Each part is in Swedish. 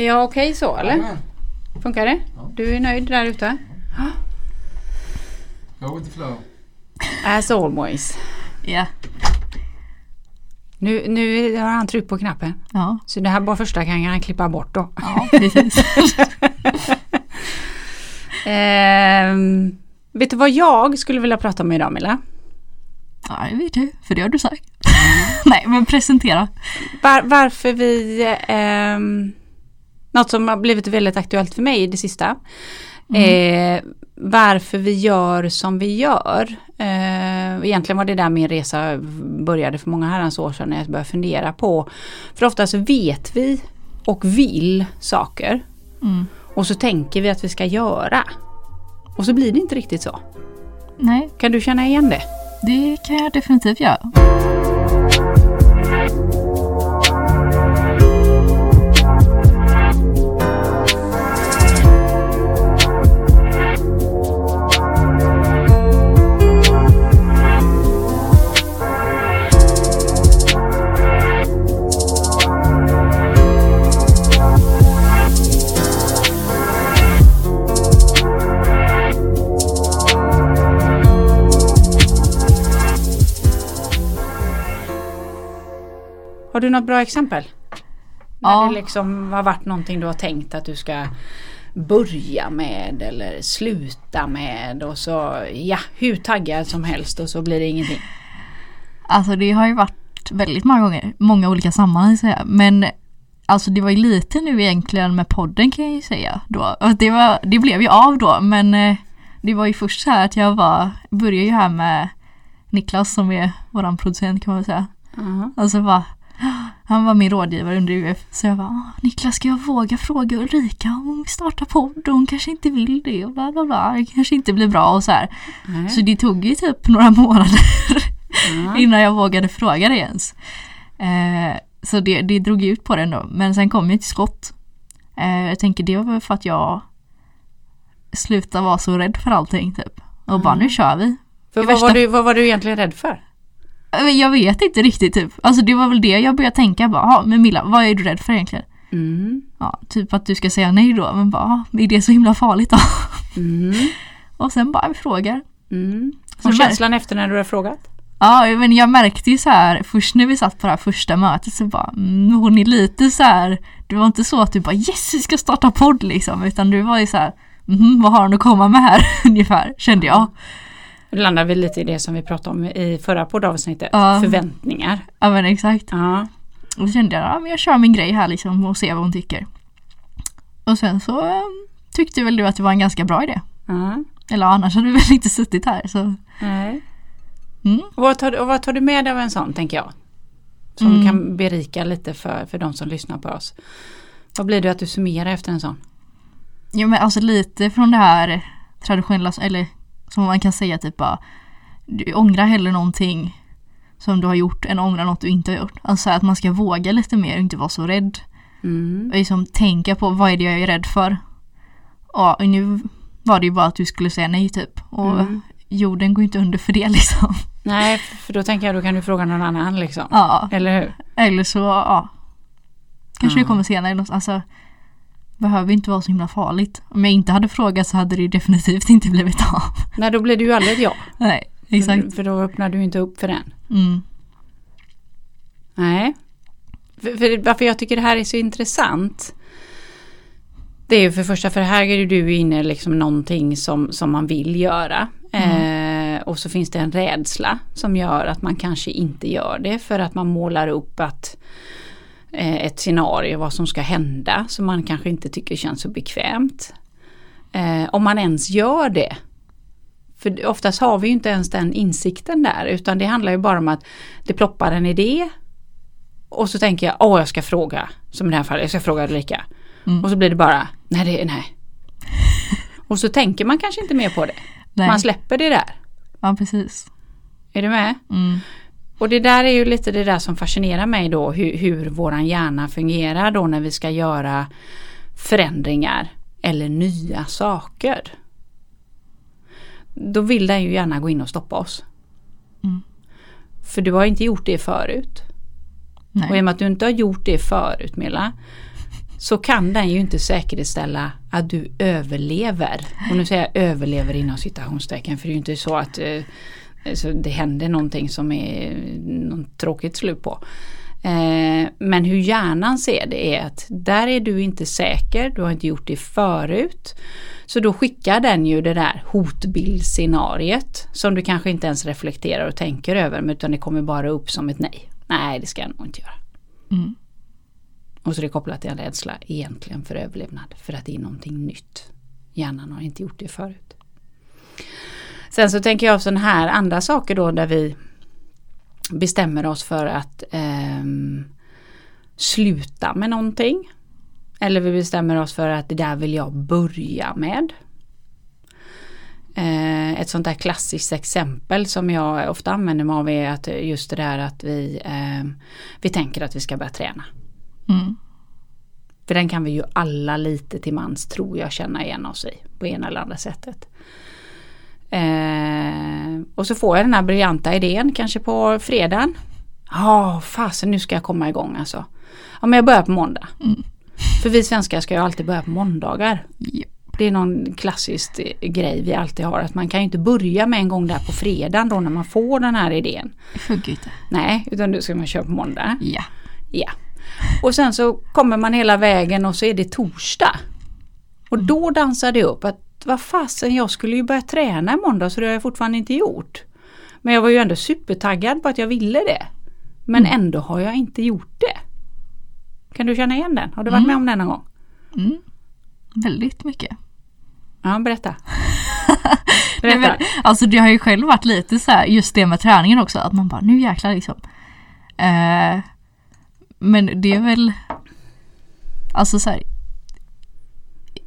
Är jag okej så eller? Jajamän. Funkar det? Ja. Du är nöjd där ute? Go with the flow. As always. Ja. Nu, nu har han tryckt på knappen. Ja, Så det här bara första kan han klippa bort då. ja precis. Ehm, vet du vad jag skulle vilja prata om idag Milla? ja, det vet du, för det har du sagt. Nej, men presentera. Var, varför vi... ehm, något som har blivit väldigt aktuellt för mig i det sista. Eh, varför vi gör som vi gör. Eh, egentligen var det där min resa började för många herrans år sedan när jag började fundera på. För ofta så vet vi och vill saker. Mm. Och så tänker vi att vi ska göra. Och så blir det inte riktigt så. Nej, Kan du känna igen det? det kan jag definitivt göra. Har du något bra exempel? Ja. När det liksom har varit någonting du har tänkt att du ska börja med eller sluta med och så ja, hur taggad som helst och så blir det ingenting. Alltså det har ju varit väldigt många gånger, många olika sammanhang säga. Men alltså det var ju lite nu egentligen med podden kan jag ju säga då. Och Det, var, det blev ju av då men eh, det var ju först så här att jag var, började ju här med Niklas som är våran producent kan man säga. Mhm. Och så bara, han var min rådgivare under UF. Så jag bara, "Ah, Niklas ska jag våga fråga Ulrika om hon vill starta podd? Hon kanske inte vill det och bla bla bla. Det kanske inte blir bra och så här. Nej. Så det tog ju typ några månader Ja. innan jag vågade fråga det ens. Eh, så det, det drog ut på det ändå. Men sen kom jag till skott. Eh, jag tänker det var väl för att jag slutade vara så rädd för allting typ. Och bara nu kör vi. För vad, värsta- var du, vad var du egentligen rädd för? Eh, Jag vet inte riktigt typ. Alltså det var väl det jag började tänka bara, "Ja, men Milla vad är du rädd för egentligen? Mm. Ja, typ att du ska säga nej då. Men bara, "Ja, är det så himla farligt då? Mm. Och sen bara vi frågar. Mm. Och känslan efter när du har frågat? Ja, men jag märkte ju så här först när vi satt på det här första mötet så bara mm, hon är lite så här. Det var inte så att du bara yes vi ska starta podd liksom utan du var ju så här mhm, vad har hon att komma med här ungefär kände jag. Nu landar vi lite i det som vi pratade om i förra poddavsnittet. Ja. Förväntningar. Ja men exakt. Ja. Och då kände jag ja men jag kör min grej här liksom och ser vad hon tycker. Och sen så eh, tyckte väl du att det var en ganska bra idé. ja. Eller annars hade du väl inte suttit här så. Nej. Mm. Och vad, tar, och vad tar du med dig av en sån tänker jag? Som Mm. kan berika lite för, för de som lyssnar på oss. Vad blir det att du summerar efter en sån? Ja men alltså lite från det här traditionella, eller som man kan säga typ bara du ångrar hellre någonting som du har gjort än ångrar något du inte har gjort. Alltså att man ska våga lite mer och inte vara så rädd. Mm. Och liksom tänka på vad är det jag är rädd för. Ja, och nu var det ju bara att du skulle säga nej typ. Och Mm. jorden går inte under för det liksom. Nej, för då tänker jag då kan du fråga någon annan liksom. Ja, Eller hur? eller så ja. Kanske Ja. det kommer senare. Alltså behöver inte vara så himla farligt. Om jag inte hade frågat så hade det definitivt inte blivit av. Nej, då blir det ju aldrig ett ja. Nej, exakt. För, för då öppnar du inte upp för den. Mm. Nej. För, för varför jag tycker det här är så intressant. Det är ju för första för här är du inne liksom någonting som, som man vill göra. Eh, och så finns det en rädsla som gör att man kanske inte gör det för att man målar upp att ett scenario vad som ska hända som man kanske inte tycker känns så bekvämt. Eh, om man ens gör det. För oftast har vi inte ens den insikten där utan det handlar ju bara om att det ploppar en idé och så tänker jag, åh jag ska fråga, som i det här fallet, jag ska fråga Ulrika. Mm. Och så blir det bara, nej det är nej. och så tänker man kanske inte mer på det. Nej. Man släpper det där. Ja, precis. Är du med? Mm. Och det där är ju lite det där som fascinerar mig då, hur, hur våran hjärna fungerar då när vi ska göra förändringar eller nya saker. Då vill den ju gärna gå in och stoppa oss. Mm. För du har inte gjort det förut. Och i Nej. och med att du inte har gjort det förut Milla. så kan den ju inte säkerställa att du överlever. Och nu säger jag överlever inom citationstecken för det är ju inte så att eh, så det händer någonting som är något tråkigt slut på. Eh, men hur hjärnan ser det är att där är du inte säker, du har inte gjort det förut. Så då skickar den ju det där hotbildscenariet som du kanske inte ens reflekterar och tänker över utan det kommer bara upp som ett nej. Nej det ska jag nog inte göra. Mm. Och så är det kopplat till en rädsla egentligen för överlevnad för att det är någonting nytt. Hjärnan har inte gjort det förut. Sen så tänker jag sådana här andra saker då där vi bestämmer oss för att eh, sluta med någonting. Eller vi bestämmer oss för att det där vill jag börja med. Eh, ett sånt där klassiskt exempel som jag ofta använder mig av är att just det där att vi, eh, vi tänker att vi ska börja träna. Mm. För den kan vi ju alla lite till mans tror jag känna igen oss i på ena eller andra sättet. Eh, och så får jag den här briljanta idén kanske på fredagen. Ja, oh, fasen nu ska jag komma igång alltså. Ja men jag börjar på måndag. Mm. För vi svenskar ska ju alltid börja på måndagar. Ja. Det är någon klassisk grej vi alltid har att man kan ju inte börja med en gång där på fredagen då när man får den här idén. Det funkar inte. Nej, utan då ska man köra på måndag. Ja. Ja. Och sen så kommer man hela vägen och så är det torsdag. Och då dansar det upp att vad fasen jag skulle ju börja träna imorgon så det har jag fortfarande inte gjort. Men jag var ju ändå supertaggad på att jag ville det. Men Mm. ändå har jag inte gjort det. Kan du känna igen den? Har du varit Mm. med om den någon gång? Mm. Väldigt mycket. Ja, berätta. Nej, berätta. men, alltså det har ju själv varit lite så här, just det med träningen också, att man bara nu jäklar liksom. Eh, men det är väl, alltså så här,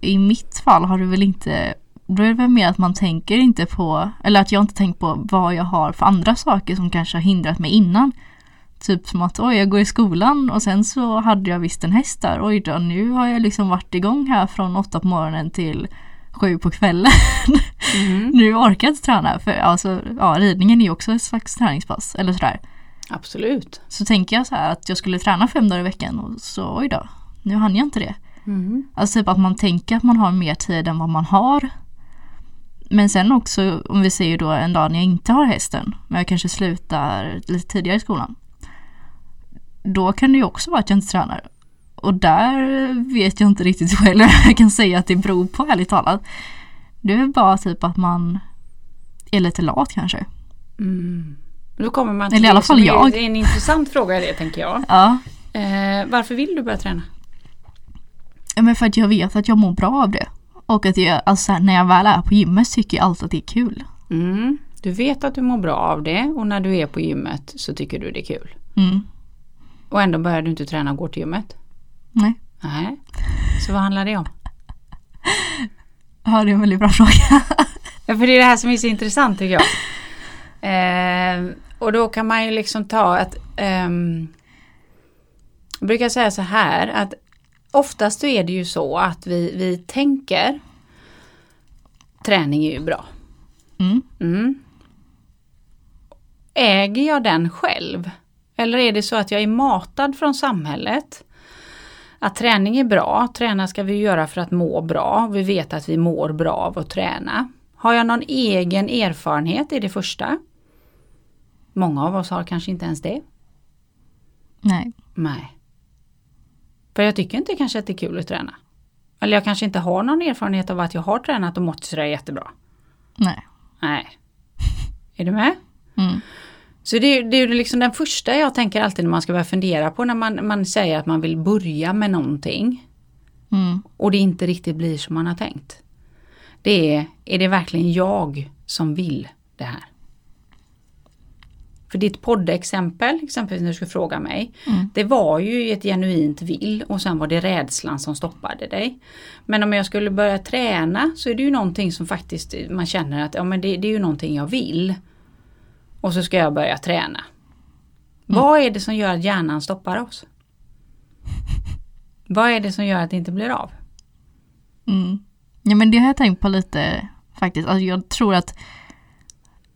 i mitt fall har det väl inte, då är det väl mer att man tänker inte på, eller att jag inte tänkt på vad jag har för andra saker som kanske har hindrat mig innan. Typ som att oj, jag går i skolan och sen så hade jag visst en häst där. Oj då, nu har jag liksom varit igång här från åtta på morgonen till sju på kvällen. Mm. Nu orkar jag inte träna för alltså, ja, ridningen är ju också ett slags träningspass eller sådär. Absolut. Så tänker jag så här att jag skulle träna fem dagar i veckan och så oj då, nu hann jag inte det. Mm. Alltså typ att man tänker att man har mer tid än vad man har. Men sen också om vi säger då en dag när jag inte har hästen, men jag kanske slutar lite tidigare i skolan. Då kan det ju också vara att jag inte tränar. Och där vet jag inte riktigt själv jag kan säga att det beror på ärligt talat. Det är bara typ att man är lite lat kanske. Mm. Då kommer man Eller i alla det fall är- jag. Det är en intressant fråga det tänker jag. Ja, Eh, varför vill du börja träna? Men för att jag vet att jag mår bra av det. Och att jag, alltså när jag väl är på gymmet tycker jag alltid att det är kul. Mm. Du vet att du mår bra av det och när du är på gymmet så tycker du det är kul. Mm. Och ändå börjar du inte träna och går till gymmet. Nej, Nej. Så vad handlar det om? ja, det är en väldigt bra fråga. Ja, för det är det här som är så intressant tycker jag. Eh, och då kan man ju liksom ta att ehm, jag brukar säga så här att oftast är det ju så att vi, vi tänker träning är ju bra. Mm. Mm. Äger jag den själv? Eller är det så att jag är matad från samhället? Att träning är bra, träna ska vi göra för att må bra. Vi vet att vi mår bra av att träna. Har jag någon egen erfarenhet i det första? Många av oss har kanske inte ens det. Nej. Nej. För jag tycker inte kanske att det är kul att träna. Eller jag kanske inte har någon erfarenhet av att jag har tränat och mått sådär jättebra. Nej. Nej. Är du med? Mm. Så det är, det är liksom den första jag tänker alltid när man ska börja fundera på när man, man säger att man vill börja med någonting. Mm. Och det inte riktigt blir som man har tänkt. Det är, är det verkligen jag som vill det här? För ditt poddexempel, exempelvis när du skulle fråga mig. Mm. Det var ju ett genuint vill och sen var det rädslan som stoppade dig. Men om jag skulle börja träna så är det ju någonting som faktiskt man känner att ja, men det, det är ju någonting jag vill. Och så ska jag börja träna. Vad är det som gör att hjärnan stoppar oss? Vad är det som gör att det inte blir av? Mm. Ja men det har jag tänkt på lite faktiskt. Alltså jag tror att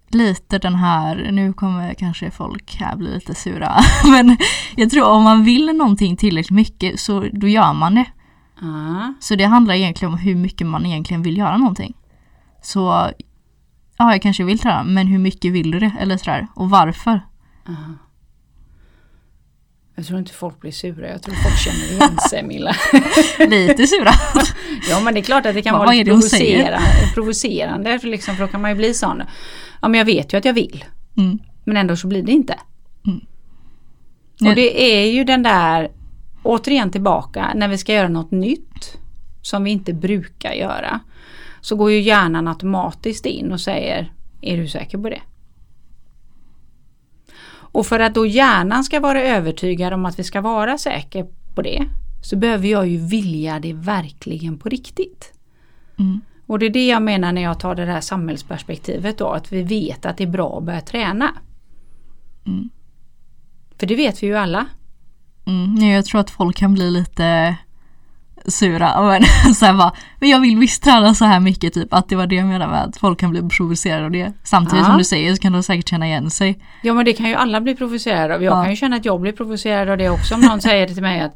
lite den här, nu kommer kanske folk här bli lite sura, men jag tror om man vill någonting tillräckligt mycket så då gör man det. Ja. Så det handlar egentligen om hur mycket man egentligen vill göra någonting. Så ja, jag kanske vill träna, men hur mycket vill du det? Eller sådär. Och varför? Jag tror inte folk blir sura, jag tror folk känner igen sig Milla. Lite sura. Ja men det är klart att det kan Vad vara lite provocerande, provocerande för, liksom, för då kan man ju bli sån. Ja men jag vet ju att jag vill. Mm. Men ändå så blir det inte. Mm. Och det är ju den där, återigen tillbaka, när vi ska göra något nytt som vi inte brukar göra. Så går ju hjärnan automatiskt in och säger, är du säker på det? Och för att då hjärnan ska vara övertygad om att vi ska vara säker på det så behöver jag ju vilja det verkligen på riktigt. Mm. Och det är det jag menar när jag tar det här samhällsperspektivet då, att vi vet att det är bra att börja träna. Mm. För det vet vi ju alla. Mm. ja, Jag tror att folk kan bli lite sura. Men, så här bara, men jag vill visst träna så här mycket typ. Att det var det jag menade med att folk kan bli provocerade av det. Samtidigt Ja. som du säger så kan de säkert känna igen sig. Ja men det kan ju alla bli provocerade av. Jag Ja. kan ju känna att jag blir provocerad av det också om någon säger det till mig att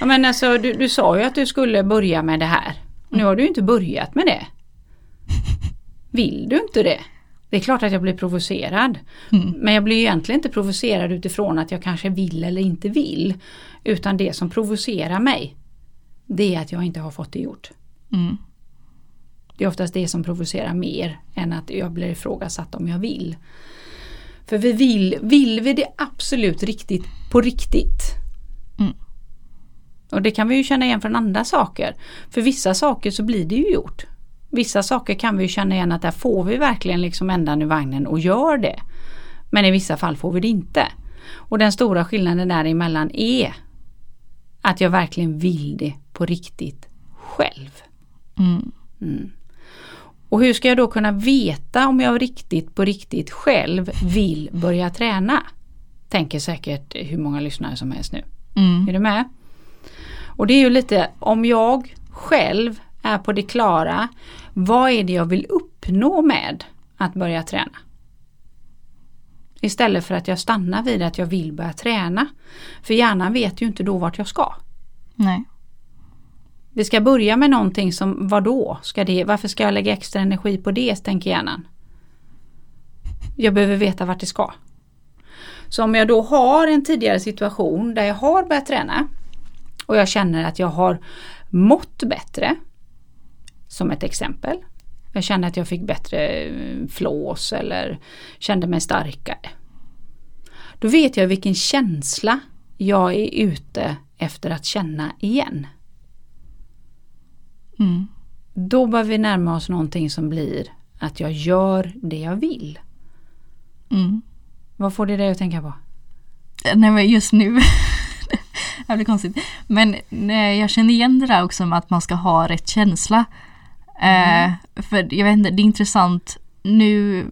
Ja men alltså du, du sa ju att du skulle börja med det här. Nu har du ju inte börjat med det. Vill du inte det? Det är klart att jag blir provocerad. Mm. Men jag blir ju egentligen inte provocerad utifrån att jag kanske vill eller inte vill. Utan det som provocerar mig det är att jag inte har fått det gjort. Mm. Det är oftast det som provocerar mer än att jag blir ifrågasatt om jag vill. För vi vill, vill vi det absolut riktigt på riktigt. Och det kan vi ju känna igen från andra saker. För vissa saker så blir det ju gjort. Vissa saker kan vi känna igen att där får vi verkligen liksom ändan ur vagnen och gör det. Men i vissa fall får vi det inte. Och den stora skillnaden däremellan är att jag verkligen vill det på riktigt själv. Mm. Mm. Och hur ska jag då kunna veta om jag riktigt på riktigt själv vill börja träna? Tänker säkert hur många lyssnare som helst nu. Mm. Är du med? Och det är ju lite om jag själv är på det klara. Vad är det jag vill uppnå med att börja träna? Istället för att jag stannar vid att jag vill börja träna. För hjärnan vet ju inte då vart jag ska. Nej. Vi ska börja med någonting som, vad då? Ska det, varför ska jag lägga extra energi på det, tänker hjärnan. Jag behöver veta vart det ska. Så om jag då har en tidigare situation där jag har börjat träna och jag känner att jag har mått bättre, som ett exempel. Jag kände att jag fick bättre eh, flås eller kände mig starkare. Då vet jag vilken känsla jag är ute efter att känna igen. Mm. Då bör vi närma oss någonting som blir att jag gör det jag vill. Mm. Vad får det dig att tänka på? Nej men just nu. det blir konstigt. Men nej, jag känner igen det där också med att man ska ha rätt känsla. Eh, för jag vet inte, det är intressant. Nu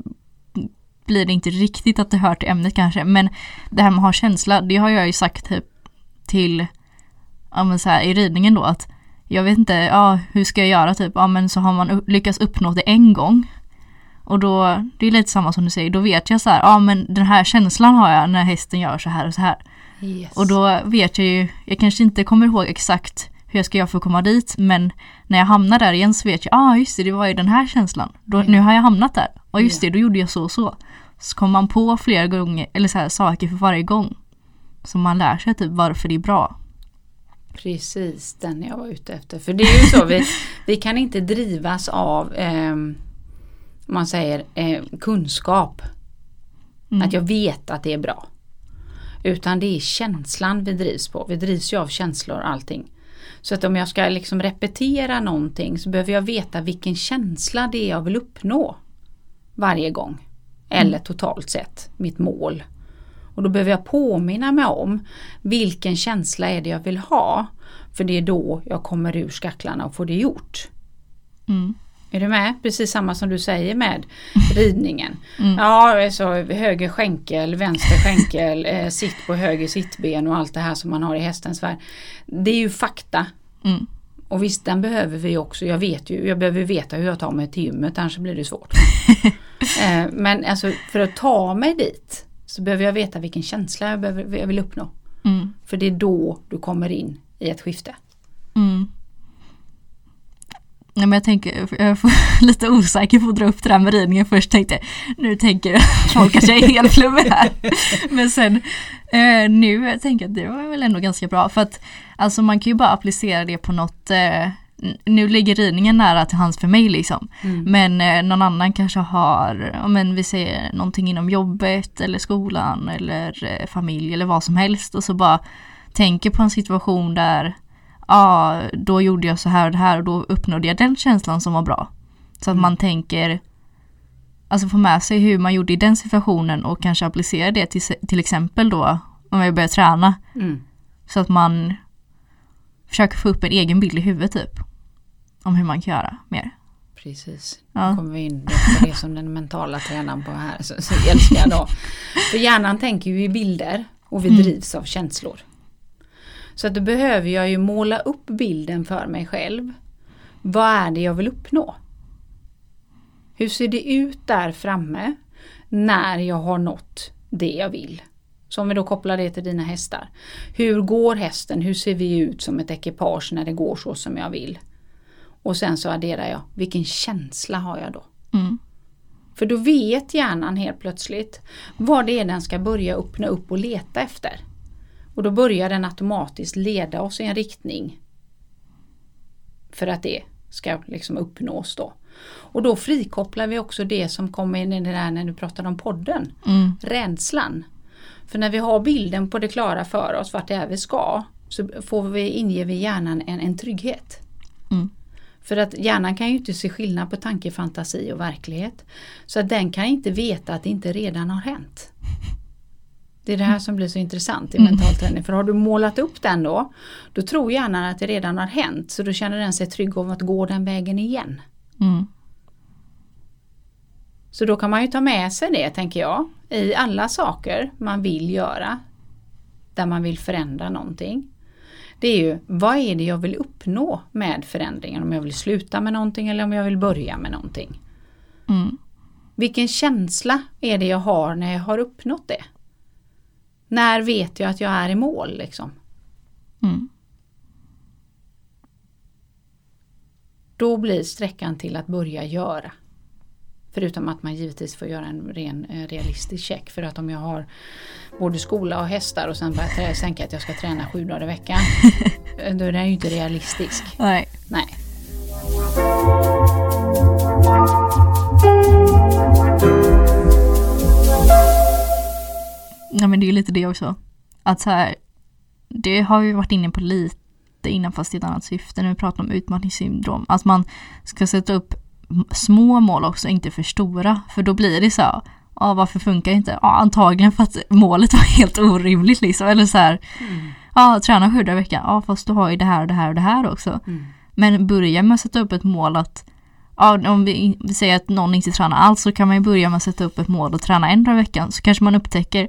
blir det inte riktigt att det hör till ämnet kanske. Men det här med att ha känsla, det har jag ju sagt typ till, ja men så här i ridningen då att jag vet inte, ja hur ska jag göra typ? Ja men så har man lyckats uppnå det en gång. Och då, det är lite samma som du säger, då vet jag så här, ja men den här känslan har jag när hästen gör så här och så här. Yes. Och då vet jag ju, jag kanske inte kommer ihåg exakt hur jag ska göra för att komma dit men när jag hamnar där igen så vet jag, ah just det, det var ju den här känslan. Då, Nu har jag hamnat där. Och just Ja. det, då gjorde jag så och så. Så kommer man på flera gånger, eller så här, saker för varje gång. Så man lär sig typ varför det är bra. Precis den jag var ute efter. För det är ju så, vi, vi kan inte drivas av om man säger eh, kunskap. Mm. Att jag vet att det är bra. Utan det är känslan vi drivs på. Vi drivs ju av känslor allting. Så att om jag ska liksom repetera någonting så behöver jag veta vilken känsla det är jag vill uppnå. Varje gång. Eller totalt sett, mitt mål. Och då behöver jag påminna mig om vilken känsla är det jag vill ha. För det är då jag kommer ur skacklarna och får det gjort. Mm. Är du med? Precis samma som du säger med ridningen. Mm. Ja, alltså höger skänkel, vänster skänkel, eh, sitt på höger sittben och allt det här som man har i hästens värld. Det är ju fakta. Mm. Och visst den behöver vi också. Jag vet ju, jag behöver veta hur jag tar mig till gymmet annars blir det svårt. eh, men alltså för att ta mig dit så behöver jag veta vilken känsla jag, behöver, jag vill uppnå. Mm. För det är då du kommer in i ett skifte. Mm. Ja, men jag tänker, jag är lite osäker på att dra upp det där med ridningen först tänkte nu tänker folk att jag är helt flummig här. Men sen eh, nu tänker jag att det var väl ändå ganska bra för att alltså man kan ju bara applicera det på något eh, nu ligger ridningen nära till hands för mig liksom. Mm. Men eh, någon annan kanske har, men vi säger någonting inom jobbet eller skolan eller eh, familj eller vad som helst och så bara tänker på en situation där ja, då gjorde jag så här och det här och då uppnådde jag den känslan som var bra. Så att Mm. man tänker, alltså få med sig hur man gjorde i den situationen och kanske applicera det till, till exempel då om jag börjar träna. Mm. Så att man försöker få upp en egen bild i huvudet typ. Om hur man kan göra mer. Precis. Ja. Nu kommer vi in på det som den mentala tränaren på här. Så, så älskar jag då. För hjärnan tänker ju i bilder och vi Mm. drivs av känslor. Så att då behöver jag ju måla upp bilden för mig själv. Vad är det jag vill uppnå? Hur ser det ut där framme när jag har nått det jag vill? Så om vi då kopplar det till dina hästar. Hur går hästen? Hur ser vi ut som ett ekipage när det går så som jag vill? Och sen så adderar jag, vilken känsla har jag då? Mm. För då vet hjärnan helt plötsligt vad det är den ska börja öppna upp och leta efter. Och då börjar den automatiskt leda oss i en riktning. För att det ska liksom uppnås då. Och då frikopplar vi också det som kommer in i det där när du pratade om podden. Mm. Rädslan. För när vi har bilden på det klara för oss vart det är vi ska så får vi, inger vi hjärnan en, en trygghet. Mm. För att hjärnan kan ju inte se skillnad på tanke, fantasi och verklighet. Så att den kan inte veta att det inte redan har hänt. Det är det här som blir så intressant i Mm. mental träning. För har du målat upp den då, då tror hjärnan att det redan har hänt. Så då känner den sig trygg om att gå den vägen igen. Mm. Så då kan man ju ta med sig det, tänker jag, i alla saker man vill göra. Där man vill förändra någonting. Det är ju, vad är det jag vill uppnå med förändringen? Om jag vill sluta med någonting eller om jag vill börja med någonting. Mm. Vilken känsla är det jag har när jag har uppnått det? När vet jag att jag är i mål liksom? Mm. Då blir sträckan till att börja göra. Förutom att man givetvis får göra en ren eh, realistisk check. För att om jag har både skola och hästar och sen börjar jag tänka att jag ska träna sju dagar i veckan. då är den ju inte realistisk. Nej. Nej. Ja men det är ju lite det också. Att så här, det har vi varit inne på lite innan fast i ett annat syfte när vi pratar om utmattningssyndrom. Att man ska sätta upp små mål också, inte för stora. För då blir det så här, ja varför funkar det inte? Ja antagligen för att målet var helt orimligt liksom. Eller så här, ja träna sju dagar i veckan, ja fast du har ju det här och det här och det här också. Mm. Men börja med att sätta upp ett mål att Ja, om vi, vi säger att någon inte tränar alls så kan man ju börja med att sätta upp ett mål och träna en dag i veckan. Så kanske man upptäcker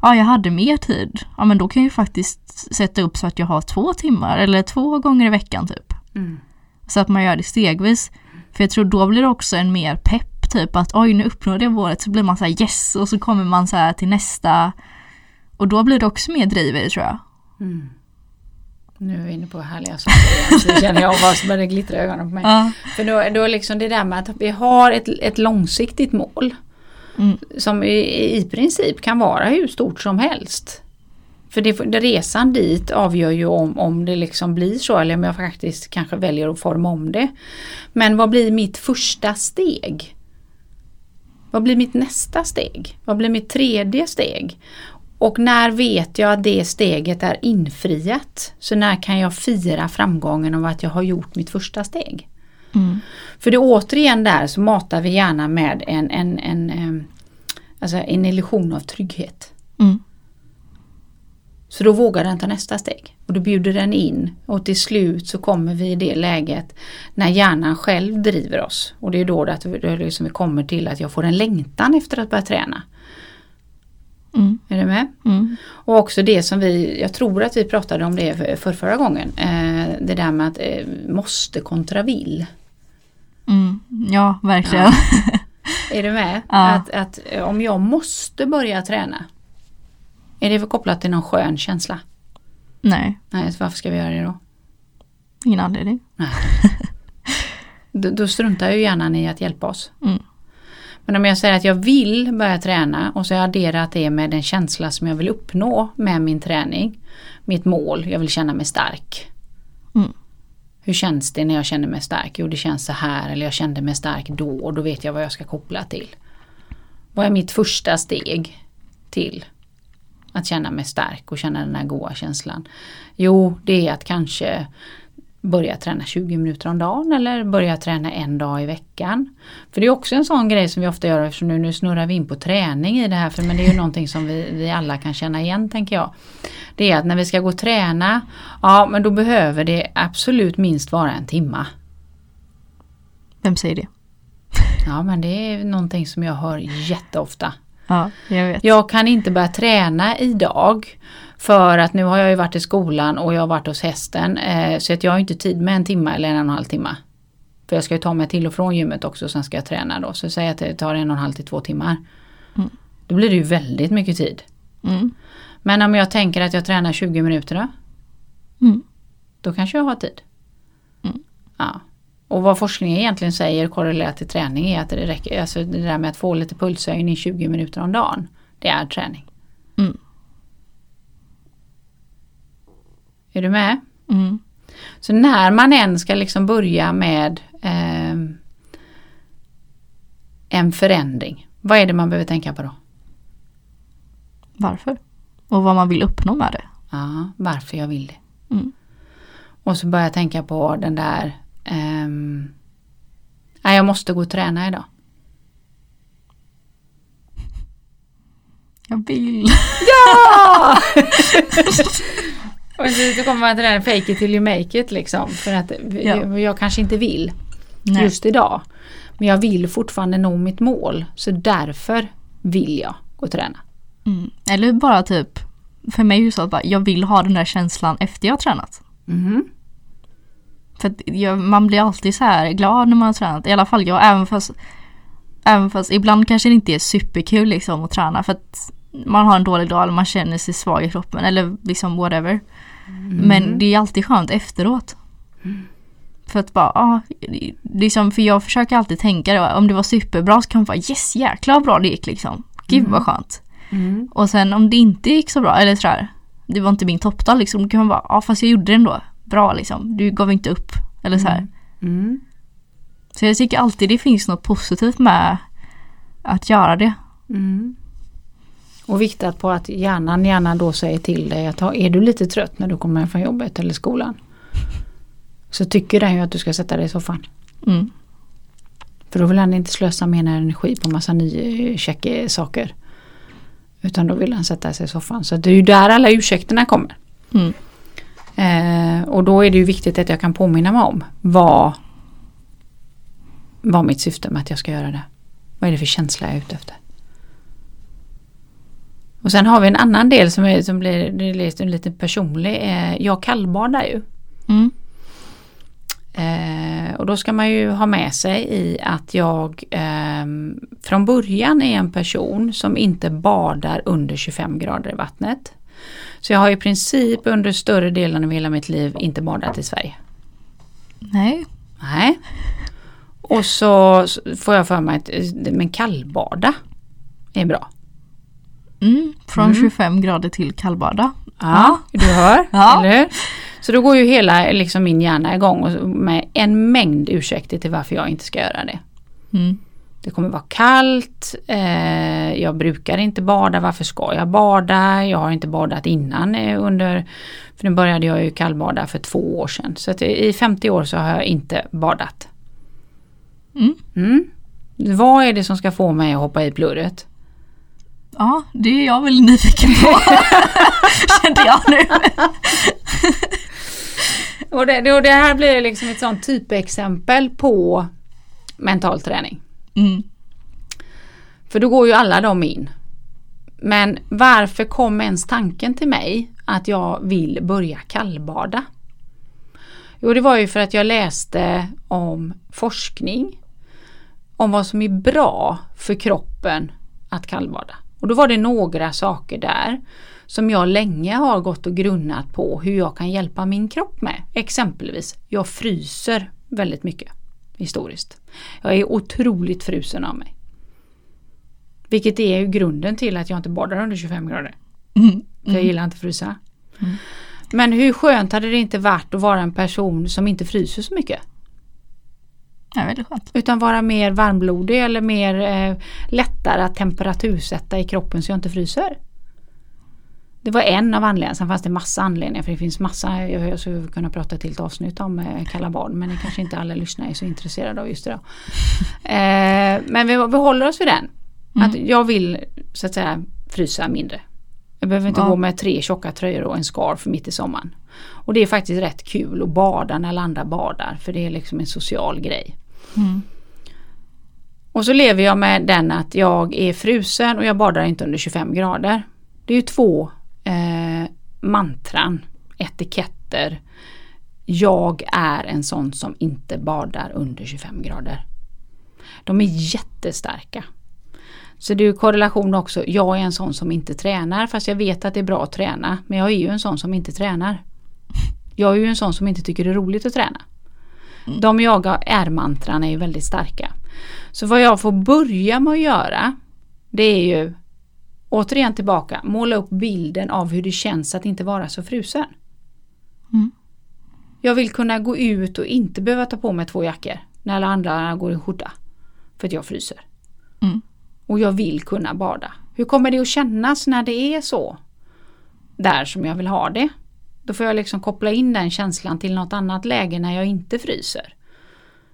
Ja, jag hade mer tid. Ja, men då kan jag ju faktiskt sätta upp så att jag har två timmar eller två gånger i veckan typ. Mm. Så att man gör det stegvis. För jag tror då blir det också en mer pepp typ att oj nu uppnådde jag målet så blir man så här yes och så kommer man så här till nästa. Och då blir det också mer driv i det tror jag. Mm. Nu är vi inne på härliga saker igen. Så känner jag vad som börjar glittra i ögonen på mig. Ja. För då, då liksom det där med att vi har ett, ett långsiktigt mål. Mm. Som i, i princip kan vara hur stort som helst. För det, det, resan dit avgör ju om, om det liksom blir så eller om jag faktiskt kanske väljer att forma om det. Men vad blir mitt första steg? Vad blir mitt nästa steg? Vad blir mitt tredje steg? Och när vet jag att det steget är infriat? Så när kan jag fira framgången av att jag har gjort mitt första steg? Mm. För det är återigen där så matar vi gärna med en, en, en, alltså en illusion av trygghet. Mm. Så då vågar den ta nästa steg. Och då bjuder den in och till slut så kommer vi i det läget när hjärnan själv driver oss. Och det är då vi, det är liksom vi kommer till att jag får en längtan efter att börja träna. Mm. Är du med? Mm. Och också det som vi, jag tror att vi pratade om det för, för förra gången. Eh, det där med att eh, måste kontra vill. Mm. Ja, verkligen. Ja. Är du med? Ja. Att, att eh, om jag måste börja träna. Är det kopplat till någon skön känsla? Nej, Nej, så varför ska vi göra det då? ingen anledning. Nej. då, då struntar ju hjärnan i att hjälpa oss. Men om jag säger att jag vill börja träna och så har jag adderat det med den känsla som jag vill uppnå med min träning. Mitt mål, jag vill känna mig stark. Mm. Hur känns det när jag känner mig stark? Jo det känns så här eller jag kände mig stark då och då vet jag vad jag ska koppla till. Vad är mitt första steg till att känna mig stark och känna den här goa känslan? Jo det är att kanske börja träna 20 minuter om dagen eller börja träna en dag i veckan. För det är också en sån grej som vi ofta gör eftersom nu, nu snurrar vi in på träning i det här för men det är ju någonting som vi, vi alla kan känna igen tänker jag. Det är att när vi ska gå och träna, ja men då behöver det absolut minst vara en timma. Vem säger det? Ja men det är någonting som jag hör jätteofta. Ja, jag vet. Jag kan inte börja träna idag för att nu har jag ju varit i skolan och jag har varit hos hästen eh, så att jag har inte tid med en timme eller en och en halv timme. För jag ska ju ta mig till och från gymmet också sen ska jag träna då. Så säg att det tar en och en halv till två timmar. Mm. Då blir det ju väldigt mycket tid. Mm. Men om jag tänker att jag tränar 20 minuter då? Mm. Då kanske jag har tid. Mm. Ja. Och vad forskningen egentligen säger korrelerat till träning är att det räcker, alltså det där med att få lite pulshöjning i 20 minuter om dagen. Det är träning. Mm. Är du med? Mm. Så när man än ska liksom börja med eh, en förändring. Vad är det man behöver tänka på då? Varför? Och vad man vill uppnå med det. Ja, varför jag vill det. Mm. Och så börjar jag tänka på den där ehm, Nej, jag måste gå och träna idag. Jag vill. Ja! och så kommer man till den fake it till you make it liksom. För att Ja. jag, kanske inte vill Nej. just idag. Men jag vill fortfarande nå mitt mål. Så därför vill jag gå och träna. Mm. Eller bara typ, för mig är det så att bara, jag vill ha den där känslan efter jag har tränat. Mhm. För jag, man blir alltid så här glad när man har tränat. I alla fall jag, även fast, även fast ibland kanske det inte är superkul liksom att träna. För att man har en dålig dag eller man känner sig svag i kroppen eller liksom whatever. Men det är alltid skönt efteråt. För att bara, ah, liksom, för jag försöker alltid tänka det, om det var superbra så kan man bara yes jäklar bra det gick liksom. Gud vad skönt. Mm. Och sen om det inte gick så bra, eller sådär, det var inte min toppdag liksom, då kan man bara, ja fast jag gjorde det ändå. Bra liksom, du gav inte upp. Eller så här. Mm. Så jag tycker alltid det finns något positivt med att göra det. Och viktat på att hjärnan gärna då säger till dig att är du lite trött när du kommer hem från jobbet eller skolan. Så tycker den ju att du ska sätta dig i soffan. Mm. För då vill han inte slösa mer energi på massa nya saker. Utan då vill han sätta sig i soffan. Så det är ju där alla ursäkterna kommer. Mm. Eh, och då är det ju viktigt att jag kan påminna mig om vad vad mitt syfte med att jag ska göra det. Vad är det för känsla jag är ute efter? Och sen har vi en annan del som, är, som blir, är lite, lite personlig. Eh, jag kallbadar ju. Mm. Eh, och då ska man ju ha med sig i att jag eh, från början är en person som inte badar under 25 grader i vattnet. Så jag har i princip under större delen av hela mitt liv inte badat i Sverige. Nej. Nej. Och så får jag för mig att eh, men kallbada är bra. Mm. Från Mm. 25 grader till kallbada. Ja, du hör, Ja. eller hur? Så då går ju hela liksom, min hjärna igång med en mängd ursäkter till varför jag inte ska göra det. Mm. Det kommer vara kallt, eh, jag brukar inte bada, varför ska jag bada? Jag har inte badat innan eh, under, för nu började jag ju kallbada för två år sedan. Så i 50 år så har jag inte badat. Mm. Mm. Vad är det som ska få mig att hoppa i plurret? Ja, det är jag väl nyfiken på. Kände jag nu. Och det, och det här blir liksom ett sånt typexempel på mental träning. Mm. För då går ju alla de in. Men varför kom ens tanken till mig att jag vill börja kallbada? Jo, det var ju för att jag läste om forskning om vad som är bra för kroppen att kallbada. Och då var det några saker där som jag länge har gått och grunnat på hur jag kan hjälpa min kropp med. Exempelvis, jag fryser väldigt mycket. historiskt. Jag är otroligt frusen av mig. Vilket är ju grunden till att jag inte badar under 25 grader. Mm. För jag gillar inte att frysa. Men hur skönt hade det inte varit att vara en person som inte fryser så mycket? Ja, väldigt skönt. Utan vara mer varmblodig eller mer eh, lättare att temperatursätta i kroppen så jag inte fryser. Det var en av anledningarna, sen fanns det massa anledningar för det finns massa, jag skulle kunna prata ett helt avsnitt om eh, kalla bad men det kanske inte alla lyssnare är så intresserade av just det. Då. Eh, men vi, vi håller oss vid den. Mm. Att jag vill så att säga frysa mindre. Jag behöver inte Ja. gå med tre tjocka tröjor och en scarf mitt i sommaren. Och det är faktiskt rätt kul att bada när alla andra badar för det är liksom en social grej. Mm. Och så lever jag med den att jag är frusen och jag badar inte under 25 grader. Det är ju två eh, mantran, etiketter. Jag är en sån som inte badar under 25 grader. De är jättestarka. Så det är ju korrelation också. Jag är en sån som inte tränar fast jag vet att det är bra att träna. Men jag är ju en sån som inte tränar. Jag är ju en sån som inte tycker det är roligt att träna. De jag är-mantran är ju väldigt starka. Så vad jag får börja med att göra det är ju återigen tillbaka måla upp bilden av hur det känns att inte vara så frusen. Mm. Jag vill kunna gå ut och inte behöva ta på mig två jackor när alla andra går i skjorta. För att jag fryser. Mm. Och jag vill kunna bada. Hur kommer det att kännas när det är så? Där som jag vill ha det. Då får jag liksom koppla in den känslan till något annat läge när jag inte fryser.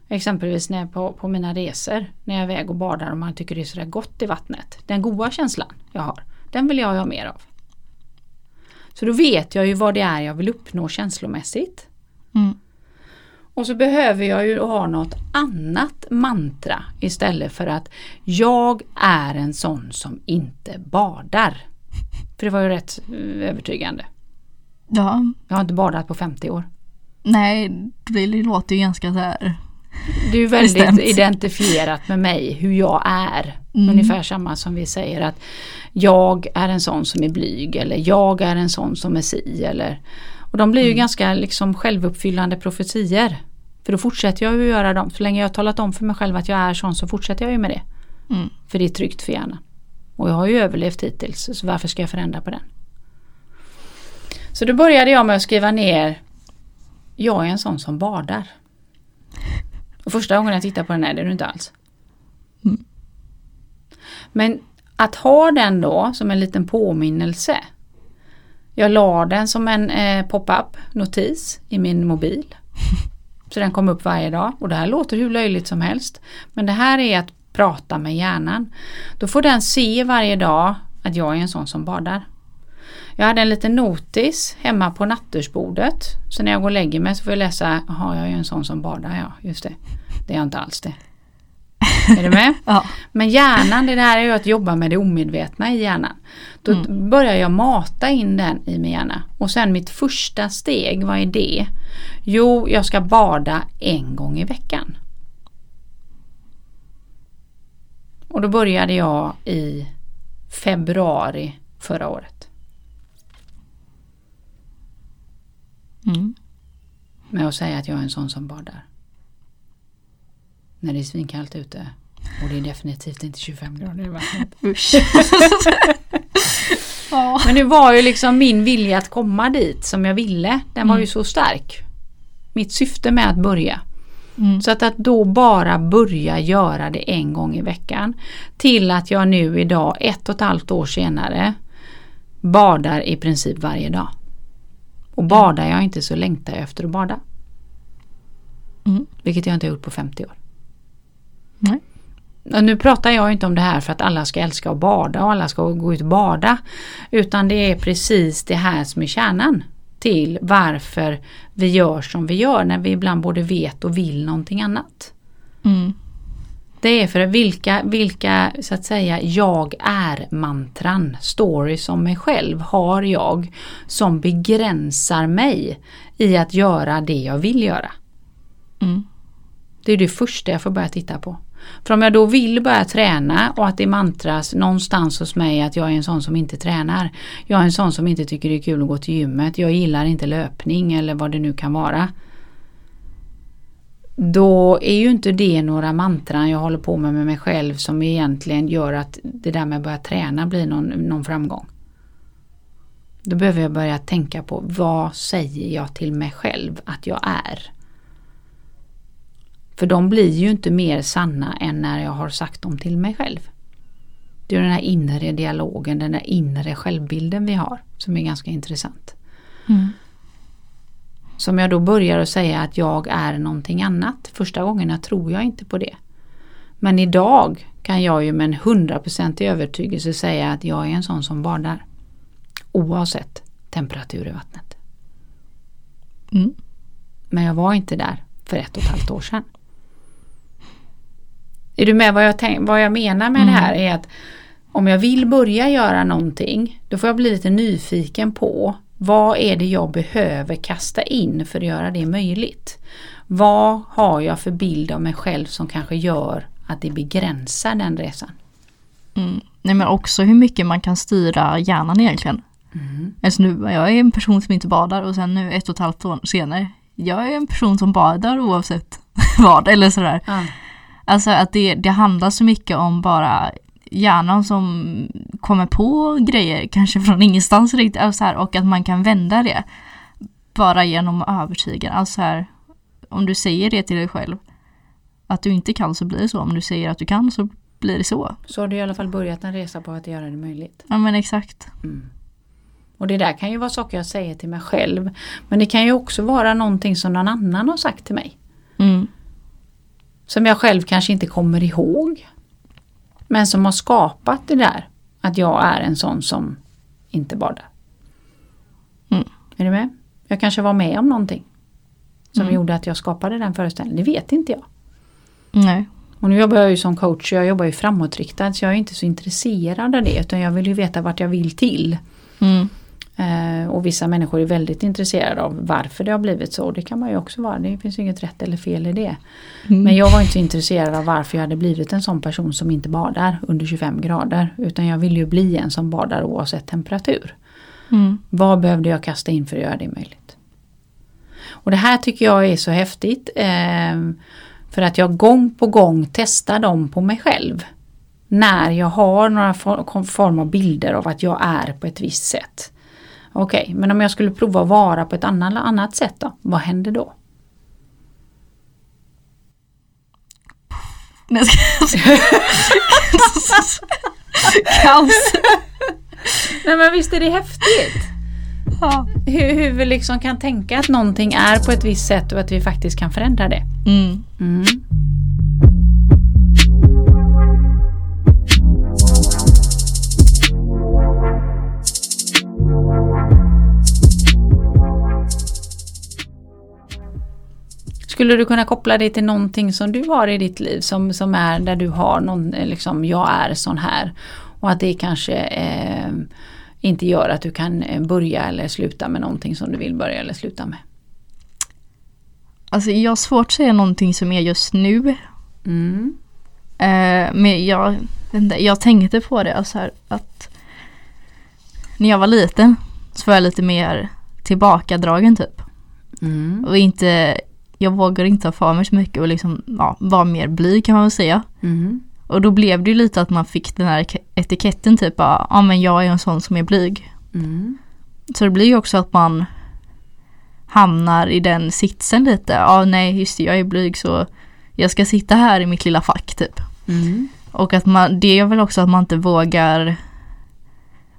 Exempelvis när jag på, på mina resor när jag är iväg och badar och man tycker det är sådär gott i vattnet. Den goda känslan jag har, den vill jag ha mer av. Så då vet jag ju vad det är jag vill uppnå känslomässigt. Mm. Och så behöver jag ju ha något annat mantra istället för att jag är en sån som inte badar. För det var ju rätt eh, övertygande. Ja, Jag har inte badat på 50 år. nej, det låter ju ganska så här. Det är ju väldigt Bestämt. identifierat med mig, hur jag är. Mm. Ungefär samma som vi säger att jag är en sån som är blyg eller jag är en sån som är si eller Och de blir ju ganska liksom självuppfyllande profetier. För då fortsätter jag ju göra dem. Så länge jag har talat om för mig själv att jag är sån så fortsätter jag ju med det. Mm. För det är tryggt för hjärnan. Och jag har ju överlevt hittills så varför ska jag förändra på den? Så då började jag med att skriva ner Jag är en sån som badar. Och första gången jag tittade på den här, det är du inte alls. Mm. Men att ha den då som en liten påminnelse. Jag la den som en eh, pop-up notis i min mobil. Så den kom upp varje dag och det här låter hur löjligt som helst. Men det här är att prata med hjärnan. Då får den se varje dag att jag är en sån som badar. Jag hade en liten notis hemma på nattduksbordet. Så när jag går och lägger mig så får jag läsa, jaha jag är en sån som badar, ja just det. Det är jag inte alls det. Är du med? Ja. Men hjärnan, det här är ju att jobba med det omedvetna i hjärnan. Då börjar jag mata in den i min hjärna. Och sen mitt första steg, vad är det? Jo, jag ska bada en gång i veckan. Och då började jag i februari förra året. Mm. Med att säga att jag är en sån som badar. När det är svinkallt ute. Och det är definitivt inte 25 grader i vattnet. Usch. ja. Men det var ju liksom min vilja att komma dit som jag ville. Den var ju så stark. Mitt syfte med att börja. Mm. Så att, att då bara börja göra det en gång i veckan. Till att jag nu idag, ett och ett halvt år senare, badar i princip varje dag. Och badar jag inte så längtar jag efter att bada. Mm. Vilket jag inte har gjort på 50 år. Nej. Nu pratar jag inte om det här för att alla ska älska att bada och alla ska gå ut och bada. Utan det är precis det här som är kärnan till varför vi gör som vi gör när vi ibland både vet och vill någonting annat. Mm. Det är för vilka, vilka så att säga jag är mantran, stories om mig själv har jag som begränsar mig i att göra det jag vill göra. Mm. Det är det första jag får börja titta på. För om jag då vill börja träna och att det mantras någonstans hos mig att jag är en sån som inte tränar. Jag är en sån som inte tycker det är kul att gå till gymmet. Jag gillar inte löpning eller vad det nu kan vara. då är ju inte det några mantran jag håller på med med mig själv som egentligen gör att det där med att börja träna blir någon, någon framgång. Då behöver jag börja tänka på vad säger jag till mig själv att jag är. För de blir ju inte mer sanna än när jag har sagt dem till mig själv. Det är den här inre dialogen, den där inre självbilden vi har som är ganska intressant. Mm. Som jag då börjar att säga att jag är någonting annat. Första gångerna tror jag inte på det. Men idag kan jag ju med en hundraprocentig övertygelse säga att jag är en sån som badar. Oavsett temperatur i vattnet. Mm. Men jag var inte där för ett och ett halvt år sedan. Är du med vad jag, tänk, vad jag menar med Mm. det här är att om jag vill börja göra någonting då får jag bli lite nyfiken på vad är det jag behöver kasta in för att göra det möjligt? Vad har jag för bild av mig själv som kanske gör att det begränsar den resan? Mm. Nej men också hur mycket man kan styra hjärnan egentligen. Mm. Alltså nu, jag är en person som inte badar och sen nu ett och ett halvt år senare, jag är en person som badar oavsett vad eller sådär. Ja. Alltså att det, det handlar så mycket om bara hjärnan som kommer på grejer, kanske från ingenstans riktigt, alltså här, och att man kan vända det. Bara genom att övertyga. Alltså här, om du säger det till dig själv, att du inte kan så blir det så. Om du säger att du kan så blir det så. Så har du i alla fall börjat en resa på att göra det möjligt. Ja men exakt. Mm. Och det där kan ju vara saker jag säger till mig själv. Men det kan ju också vara någonting som någon annan har sagt till mig. Mm. Som jag själv kanske inte kommer ihåg. Men som har skapat det där. Att jag är en sån som inte badar. Mm. Är du med? Jag kanske var med om någonting. Som Mm. gjorde att jag skapade den föreställningen. Det vet inte jag. Nej. Och nu jobbar jag ju som coach jag jobbar ju framåtriktad så jag är inte så intresserad av det utan jag vill ju veta vart jag vill till. Mm. Eh, och vissa människor är väldigt intresserade av varför det har blivit så. Det kan man ju också vara. Det finns inget rätt eller fel i det. Mm. Men jag var inte intresserad av varför jag hade blivit en sån person som inte badar under 25 grader. Utan jag vill ju bli en som badar oavsett temperatur. Mm. Vad behövde jag kasta in för att göra det möjligt? Och det här tycker jag är så häftigt. Eh, för att jag gång på gång testar dem på mig själv. När jag har några for- form av bilder av att jag är på ett visst sätt. Okej, men om jag skulle prova att vara på ett annat, annat sätt då? Vad händer då? Nej, Kaos. Nej men visst är det häftigt? Ja. Hur, hur vi liksom kan tänka att någonting är på ett visst sätt och att vi faktiskt kan förändra det. Mm. Mm. Skulle du kunna koppla det till någonting som du har i ditt liv som, som är där du har någon, eh, liksom, jag är sån här. Och att det kanske eh, inte gör att du kan eh, börja eller sluta med någonting som du vill börja eller sluta med. Alltså jag har svårt att säga någonting som är just nu. Mm. Eh, men jag, jag tänkte på det alltså här, att när jag var liten så var jag lite mer tillbakadragen typ. Mm. Och inte, jag vågade inte ha för mig så mycket och liksom ja, vara mer blyg kan man väl säga. Mm. Och då blev det ju lite att man fick den här etiketten typ ja ah, men jag är en sån som är blyg. Mm. Så det blir ju också att man hamnar i den sitsen lite. Ja ah, nej just det, jag är blyg så jag ska sitta här i mitt lilla fack typ. Mm. Och att man, det är väl också att man inte vågar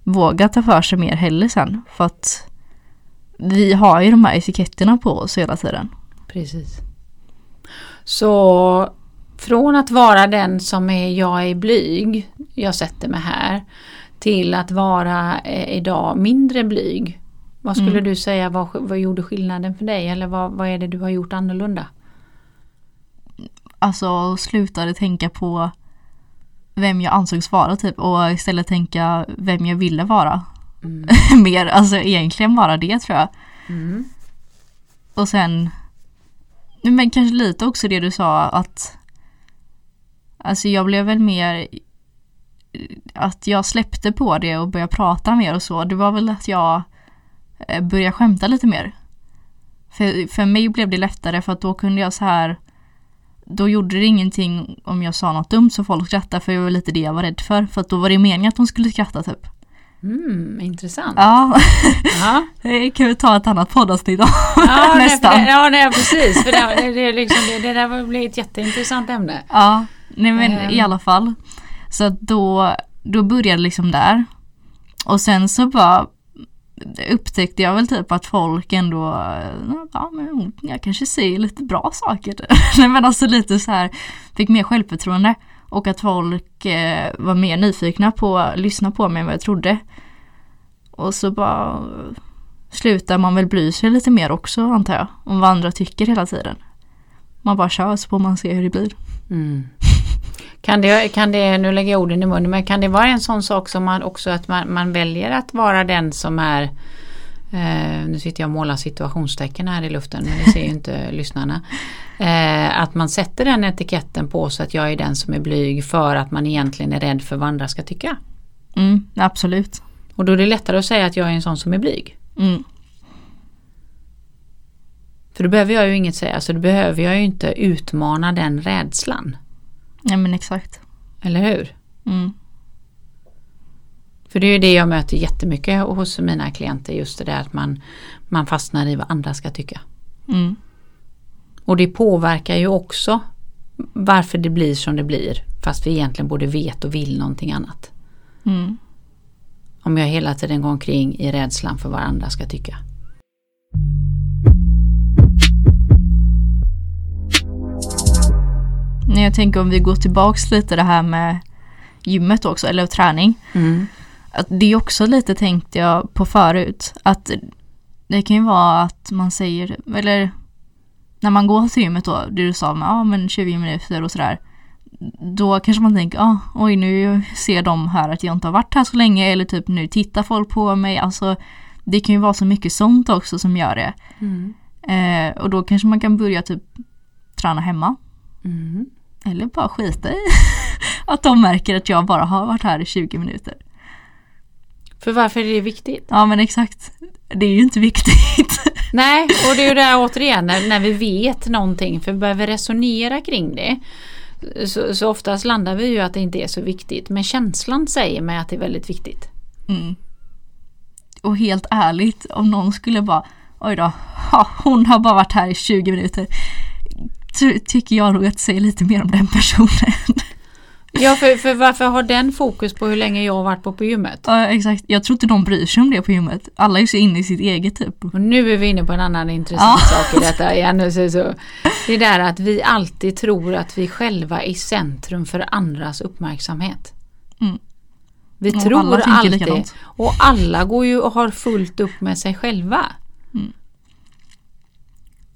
våga ta för sig mer heller sen. För att vi har ju de här etiketterna på oss hela tiden. Precis. Så från att vara den som är jag är blyg, jag sätter mig här, till att vara eh, idag mindre blyg. Vad skulle Mm. du säga vad, vad gjorde skillnaden för dig eller vad, vad är det du har gjort annorlunda? Alltså slutade tänka på vem jag ansågs vara typ och istället tänka vem jag ville vara. Mm. mer, alltså egentligen bara det tror jag. Mm. Och sen men kanske lite också det du sa att Alltså jag blev väl mer att jag släppte på det och började prata mer och så. Det var väl att jag eh, började skämta lite mer. För, för mig blev det lättare för att då kunde jag så här då gjorde det ingenting om jag sa något dumt så folk skrattade för det var lite det jag var rädd för. För att då var det meningen att de skulle skratta typ. Mm, intressant. Ja, Ja. det kan vi ta ett annat poddavsnitt om. Ja, nej, Nästan. det, ja nej, precis. För det, det, liksom, det, det där blir ett jätteintressant ämne. Ja, nej men Ehm. i alla fall. Så då, då började det liksom där. Och sen så bara upptäckte jag väl typ att folk ändå, ja men jag kanske säger lite bra saker. Nej men alltså lite så här, fick mer självförtroende. Och att folk eh, var mer nyfikna på att lyssna på mig än vad jag trodde. Och så bara slutar man väl bry sig lite mer också antar jag. Om vad andra tycker hela tiden. Man bara kör så får man se hur det blir. Mm. Kan det, kan det, nu lägger jag orden i munnen, men kan det vara en sån sak som man också att man, man väljer att vara den som är eh, nu sitter jag och målar situationstecken här i luften men det ser ju inte lyssnarna. Eh, att man sätter den etiketten på så att jag är den som är blyg för att man egentligen är rädd för vad andra ska tycka. Mm, absolut. Och då är det lättare att säga att jag är en sån som är blyg. Mm. För då behöver jag ju inget säga, så då behöver jag ju inte utmana den rädslan. Ja men exakt. Eller hur? Mm. För det är ju det jag möter jättemycket hos mina klienter, just det där att man, man fastnar i vad andra ska tycka. Mm. Och det påverkar ju också varför det blir som det blir, fast vi egentligen både vet och vill någonting annat. Mm. Om jag hela tiden går omkring i rädslan för vad andra ska tycka. Jag tänker om vi går tillbaks lite det här med gymmet också, eller träning. Mm. Det är också lite tänkte jag på förut. Att det kan ju vara att man säger, eller när man går till gymmet då, det du sa med ja men 20 minuter och sådär. Då kanske man tänker, ah, oj nu ser de här att jag inte har varit här så länge eller typ nu tittar folk på mig. Alltså det kan ju vara så mycket sånt också som gör det. Mm. Eh, och då kanske man kan börja typ träna hemma. Mm. Eller bara skita i att de märker att jag bara har varit här i 20 minuter. För varför är det viktigt? Ja men exakt. Det är ju inte viktigt. Nej, och det är ju där återigen när, när vi vet någonting, för börjar vi resonera kring det så, så oftast landar vi ju att det inte är så viktigt. Men känslan säger mig att det är väldigt viktigt. Mm. Och helt ärligt, om någon skulle bara Oj då, ha, hon har bara varit här i 20 minuter. Så tycker jag nog att det säger lite mer om den personen. Ja, för, för varför har den fokus på hur länge jag har varit på, på gymmet? Ja exakt, jag tror inte de bryr sig om det på gymmet. Alla är så inne i sitt eget typ. Och nu är vi inne på en annan intressant Ja. sak i detta igen. Så, så, det är där att vi alltid tror att vi själva är centrum för andras uppmärksamhet. Mm. Vi Och tror alla alltid. likadant. Och alla går ju och har fullt upp med sig själva.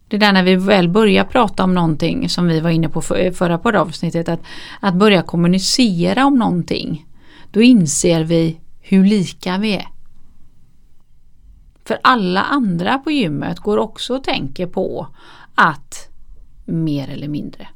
Det där när vi väl börjar prata om någonting som vi var inne på för, eh, förra poddavsnittet. Att, att börja kommunicera om någonting. Då inser vi hur lika vi är. För alla andra på gymmet går också och tänker på att mer eller mindre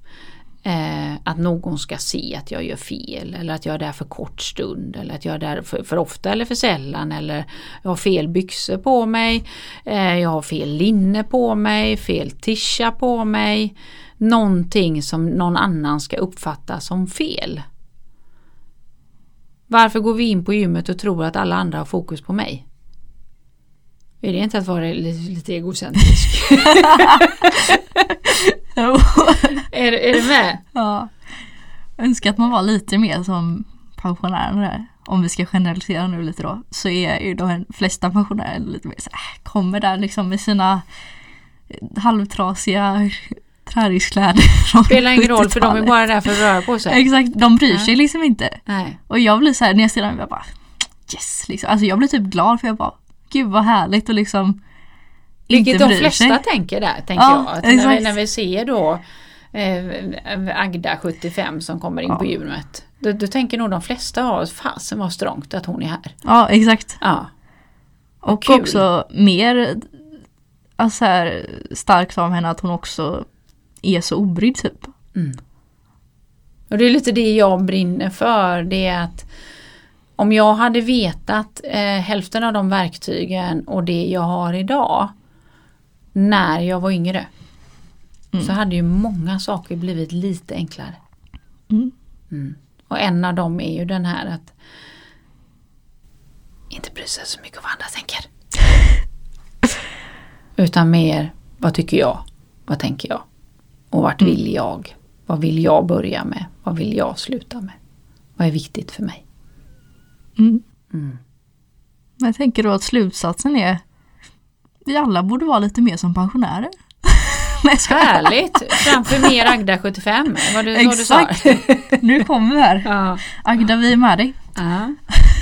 eh, att någon ska se att jag gör fel eller att jag är där för kort stund eller att jag är där för, för ofta eller för sällan eller jag har fel byxor på mig, eh, jag har fel linne på mig, fel tisha på mig. Någonting som någon annan ska uppfatta som fel. Varför går vi in på gymmet och tror att alla andra har fokus på mig? Är det inte att vara lite, lite egocentrisk? är, är du med? ja. Jag önskar att man var lite mer som pensionärerna där. Om vi ska generalisera nu lite då. Så är ju de flesta pensionärer lite mer så här, kommer där liksom med sina halvtrasiga träningskläder. Spelar ingen roll för de är 70-talet. bara där för att röra på sig. Exakt, de bryr sig liksom inte. Nej. Och jag blir så här, när jag ser dem, jag bara yes liksom. Alltså jag blir typ glad för jag bara gud vad härligt och liksom Vilket de flesta sig. tänker där, tänker Ja, jag. Att när, vi, när vi ser då eh, Agda 75 som kommer in Ja. på gymmet. Då, då tänker nog de flesta av oss, fasen vad strångt att hon är här. Ja exakt. Ja. Och kul. också mer alltså så här, starkt av henne att hon också är så obrydd typ. Mm. Och det är lite det jag brinner för. Det är att om jag hade vetat eh, hälften av de verktygen och det jag har idag när jag var yngre. Mm. så hade ju många saker blivit lite enklare. Mm. Mm. Och en av dem är ju den här att inte bry sig så mycket om vad andra tänker. Utan mer, vad tycker jag? Vad tänker jag? Och vart Mm. vill jag? Vad vill jag börja med? Vad vill jag sluta med? Vad är viktigt för mig? Mm. Mm. Jag tänker då att slutsatsen är vi alla borde vara lite mer som pensionärer. Nej. Härligt! Framför mer Agda 75, vad du, vad du sa. Exakt. Nu kommer vi här. Ja. Agda, vi är med dig. Ja.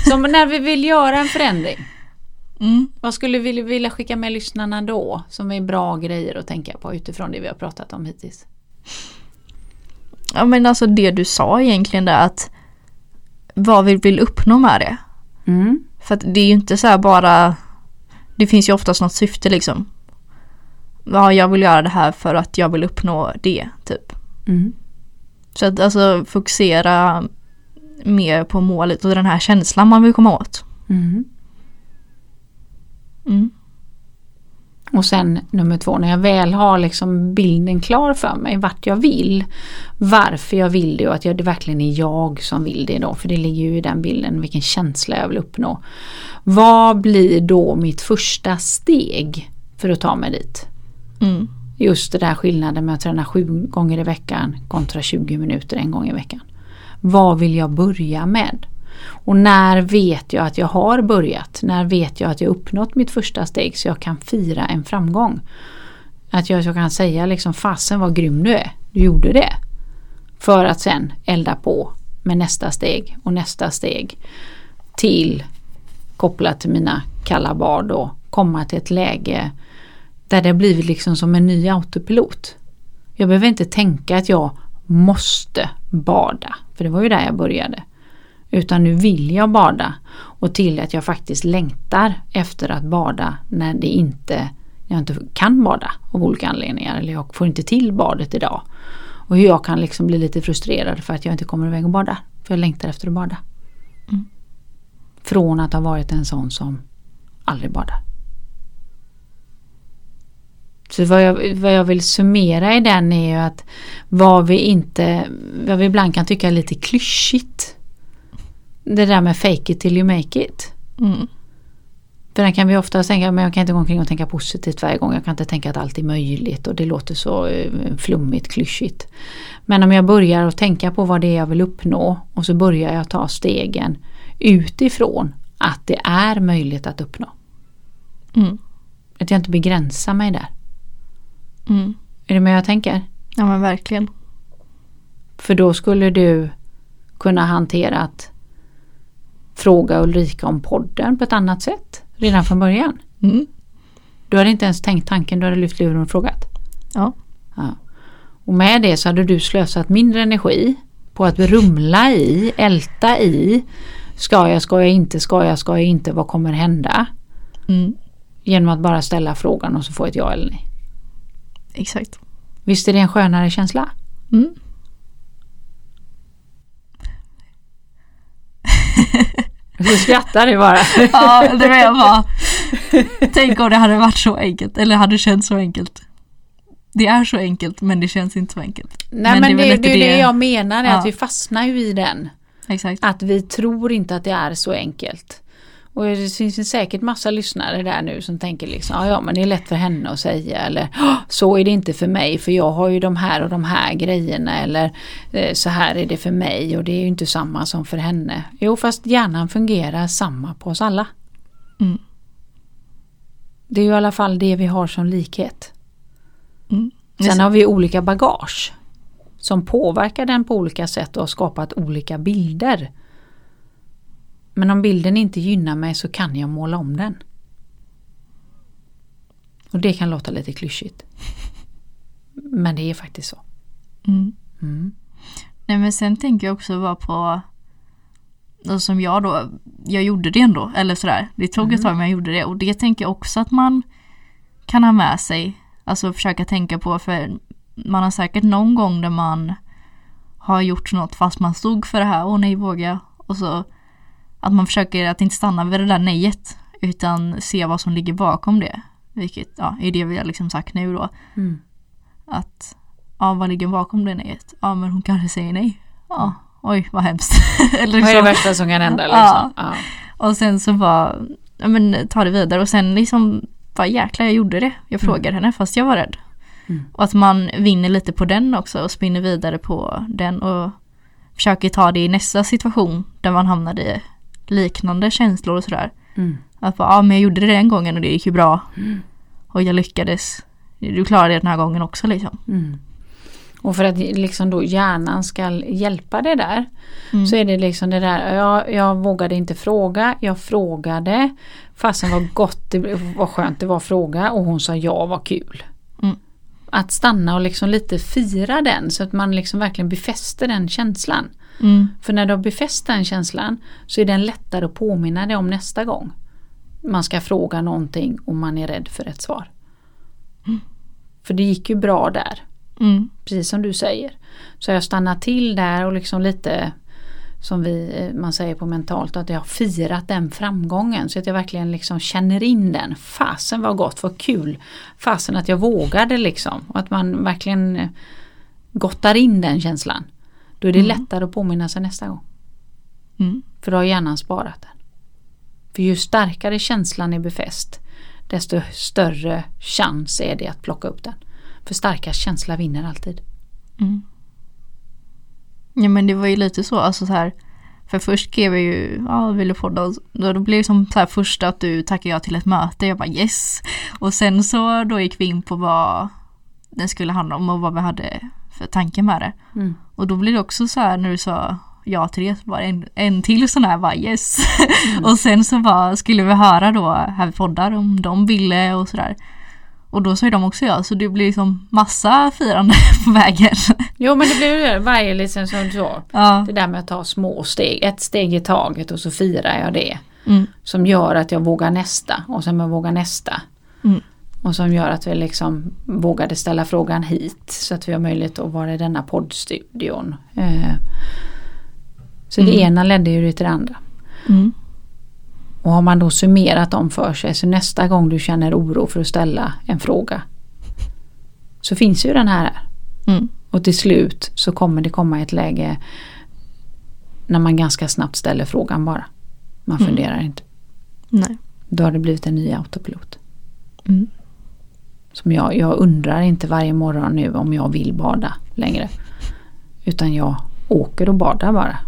Så när vi vill göra en förändring, Mm. vad skulle vi vilja skicka med lyssnarna då? Som är bra grejer att tänka på utifrån det vi har pratat om hittills. Ja men alltså det du sa egentligen där att vad vi vill uppnå med det. Mm. För att det är ju inte så här bara Det finns ju oftast något syfte liksom. Ja, jag vill göra det här för att jag vill uppnå det, typ. Mm. Så att alltså fokusera mer på målet och den här känslan man vill komma åt. Mm. Mm. Och sen nummer två, när jag väl har liksom bilden klar för mig, vart jag vill, varför jag vill det och att jag, det verkligen är jag som vill det då, för det ligger ju i den bilden, vilken känsla jag vill uppnå. Vad blir då mitt första steg för att ta mig dit? Mm. Just det där skillnaden med att träna sju gånger i veckan kontra 20 minuter en gång i veckan. Vad vill jag börja med? Och när vet jag att jag har börjat? När vet jag att jag uppnått mitt första steg så jag kan fira en framgång? Att jag, jag kan säga liksom fasen vad grym du är, du gjorde det. För att sen elda på med nästa steg och nästa steg. Till kopplat till mina kalla bad då komma till ett läge där det blivit liksom som en ny autopilot. Jag behöver inte tänka att jag måste bada, för det var ju där jag började. Utan nu vill jag bada och till att jag faktiskt längtar efter att bada när det inte, jag inte kan bada av olika anledningar eller jag får inte till badet idag. Och hur jag kan liksom bli lite frustrerad för att jag inte kommer iväg och bada. För jag längtar efter att bada. Mm. Från att ha varit en sån som aldrig badar. Så vad jag, vad jag vill summera i den är ju att vad vi inte, vad vi ibland kan tycka är lite klyschigt. Det där med fake it till you make it. Mm. För den kan vi ofta tänka, men jag kan inte gå omkring och tänka positivt varje gång. Jag kan inte tänka att allt är möjligt och det låter så eh, flummigt, klyschigt. Men om jag börjar att tänka på vad det är jag vill uppnå och så börjar jag ta stegen utifrån att det är möjligt att uppnå. Mm. Att jag inte begränsar mig där. Mm. Är det med jag tänker? Ja men verkligen. För då skulle du kunna hantera att fråga Ulrika om podden på ett annat sätt redan från början. Mm. Du hade inte ens tänkt tanken, du hade lyft luren och frågat. Ja. Ja. Och med det så hade du slösat mindre energi på att rumla i, älta i. Ska jag, ska jag inte, ska jag, ska jag inte, vad kommer hända? Mm. Genom att bara ställa frågan och så få ett ja eller nej. Exakt. Visst är det en skönare känsla? Mm. Du skrattar du bara. Ja, det var jag bara. Tänk om det hade varit så enkelt, eller hade känts så enkelt. Det är så enkelt, men det känns inte så enkelt. Nej men, är det, det, är det jag menar, är Ja. att vi fastnar ju i den. Exakt. Att vi tror inte att det är så enkelt. Och det finns säkert massa lyssnare där nu som tänker liksom, ja, ja men det är lätt för henne att säga eller "Åh, så är det inte för mig för jag har ju de här och de här grejerna eller eh, så här är det för mig och det är ju inte samma som för henne. Jo fast hjärnan fungerar samma på oss alla. Mm. Det är ju i alla fall det vi har som likhet. Mm. Sen har vi olika bagage som påverkar den på olika sätt och har skapat olika bilder. Men om bilden inte gynnar mig så kan jag måla om den. Och det kan låta lite klyschigt. Men det är faktiskt så. Mm. Mm. Nej men sen tänker jag också bara på och som jag då, jag gjorde det ändå, eller sådär. Det tog ett tag men jag gjorde det och det tänker jag också att man kan ha med sig. Alltså försöka tänka på för man har säkert någon gång där man har gjort något fast man stod för det här, åh nej vågar jag. Och så att man försöker att inte stanna vid det där nejet utan se vad som ligger bakom det. Vilket ja, är det vi har liksom sagt nu då. Mm. Att ja vad ligger bakom det nejet? Ja men hon kanske säger nej. Ja, oj vad hemskt. Eller Vad är det värsta som kan hända liksom? Ja. Ja. Och sen så bara, ja men ta det vidare och sen liksom, bara jäklar jag gjorde det. Jag frågade henne fast jag var rädd. Mm. Och att man vinner lite på den också och spinner vidare på den och försöker ta det i nästa situation där man hamnar i liknande känslor och sådär. Mm. Att bara, ja men jag gjorde det den gången och det gick ju bra. Mm. Och jag lyckades. Du klarade det den här gången också liksom. Mm. Och för att liksom då hjärnan ska hjälpa det där Mm. så är det liksom det där, jag, jag vågade inte fråga, jag frågade. Fasen vad gott, det var skönt det var att fråga och hon sa ja, vad kul. Mm. Att stanna och liksom lite fira den så att man liksom verkligen befäster den känslan. Mm. För när du har befäst den känslan så är den lättare att påminna dig om nästa gång. Man ska fråga någonting och man är rädd för ett svar. För det gick ju bra där, Mm. precis som du säger. Så jag stannar till där och liksom lite som vi, eh, man säger på mentalt att jag har firat den framgången så att jag verkligen liksom känner in den. Fasen var gott, vad kul. Fasen att jag vågade liksom. Och att man verkligen eh, gottar in den känslan. Då är det Mm. lättare att påminna sig nästa gång. Mm. För då har hjärnan sparat den. För ju starkare känslan är befäst desto större chans är det att plocka upp den. För starkast känsla vinner alltid. Mm. Ja men det var ju lite så, alltså så här. För först skrev jag ju, ja vill du podda? Och då då blev det som så här först att du tackade ja till ett möte, jag bara yes. Och sen så då gick vi in på vad den skulle handla om och vad vi hade för tanke med det. Mm. Och då blir det också så här när du sa ja till det, var en, en till sån här bara yes. och sen så bara skulle vi höra då här vi poddar om de ville och sådär. Och då sa ju de också ja, så det blir liksom massa firande på vägen. Jo men det blir ju det, varje liksom som du sa. ja. Det där med att ta små steg, ett steg i taget och så firar jag det. Mm. Som gör att jag vågar nästa och sen jag vågar nästa. Mm. Och som gör att vi liksom vågade ställa frågan hit så att vi har möjlighet att vara i denna poddstudion. Eh, Så det Mm. ena ledde ju till det andra. Mm. Och har man då summerat dem för sig så nästa gång du känner oro för att ställa en fråga så finns ju den här. Mm. Och till slut så kommer det komma ett läge när man ganska snabbt ställer frågan bara. Man Mm. funderar inte. Nej. Då har det blivit en ny autopilot. Mm. Som jag, jag undrar inte varje morgon nu om jag vill bada längre. Utan jag åker och badar bara.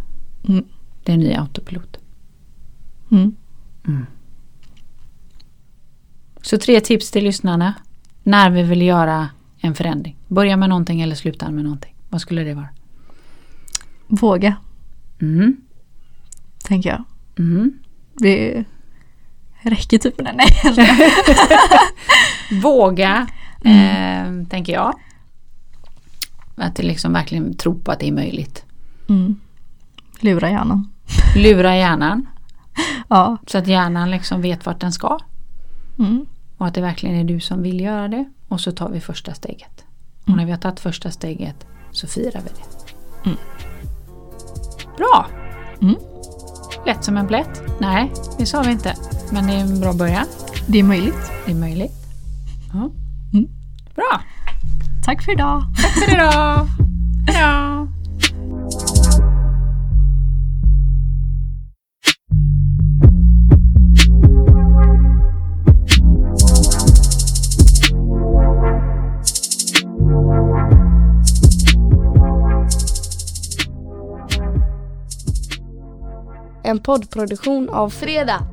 Mm. Det är en ny autopilot. Mm. Så tre tips till lyssnarna. När vi vill göra en förändring. Börja med någonting eller sluta med någonting. Vad skulle det vara? Våga, Mm. tänker jag. Mm. Det räcker typ med den. Nej. Våga, eh, tänker jag. Att det liksom verkligen tro på att det är möjligt. Mm. Lura hjärnan. Lura hjärnan Ja. så att hjärnan liksom vet vart den ska. Mm. Och att det verkligen är du som vill göra det. Och så tar vi första steget. Och Mm. när vi har tagit första steget så firar vi det. Mm. Bra! Mm. Lätt som en plätt? Nej, det sa vi inte. Men det är en bra början. Det är möjligt. Det är möjligt. Ja. Mm. Bra! Tack för idag. Tack för idag! Hejdå! En poddproduktion av Fredag.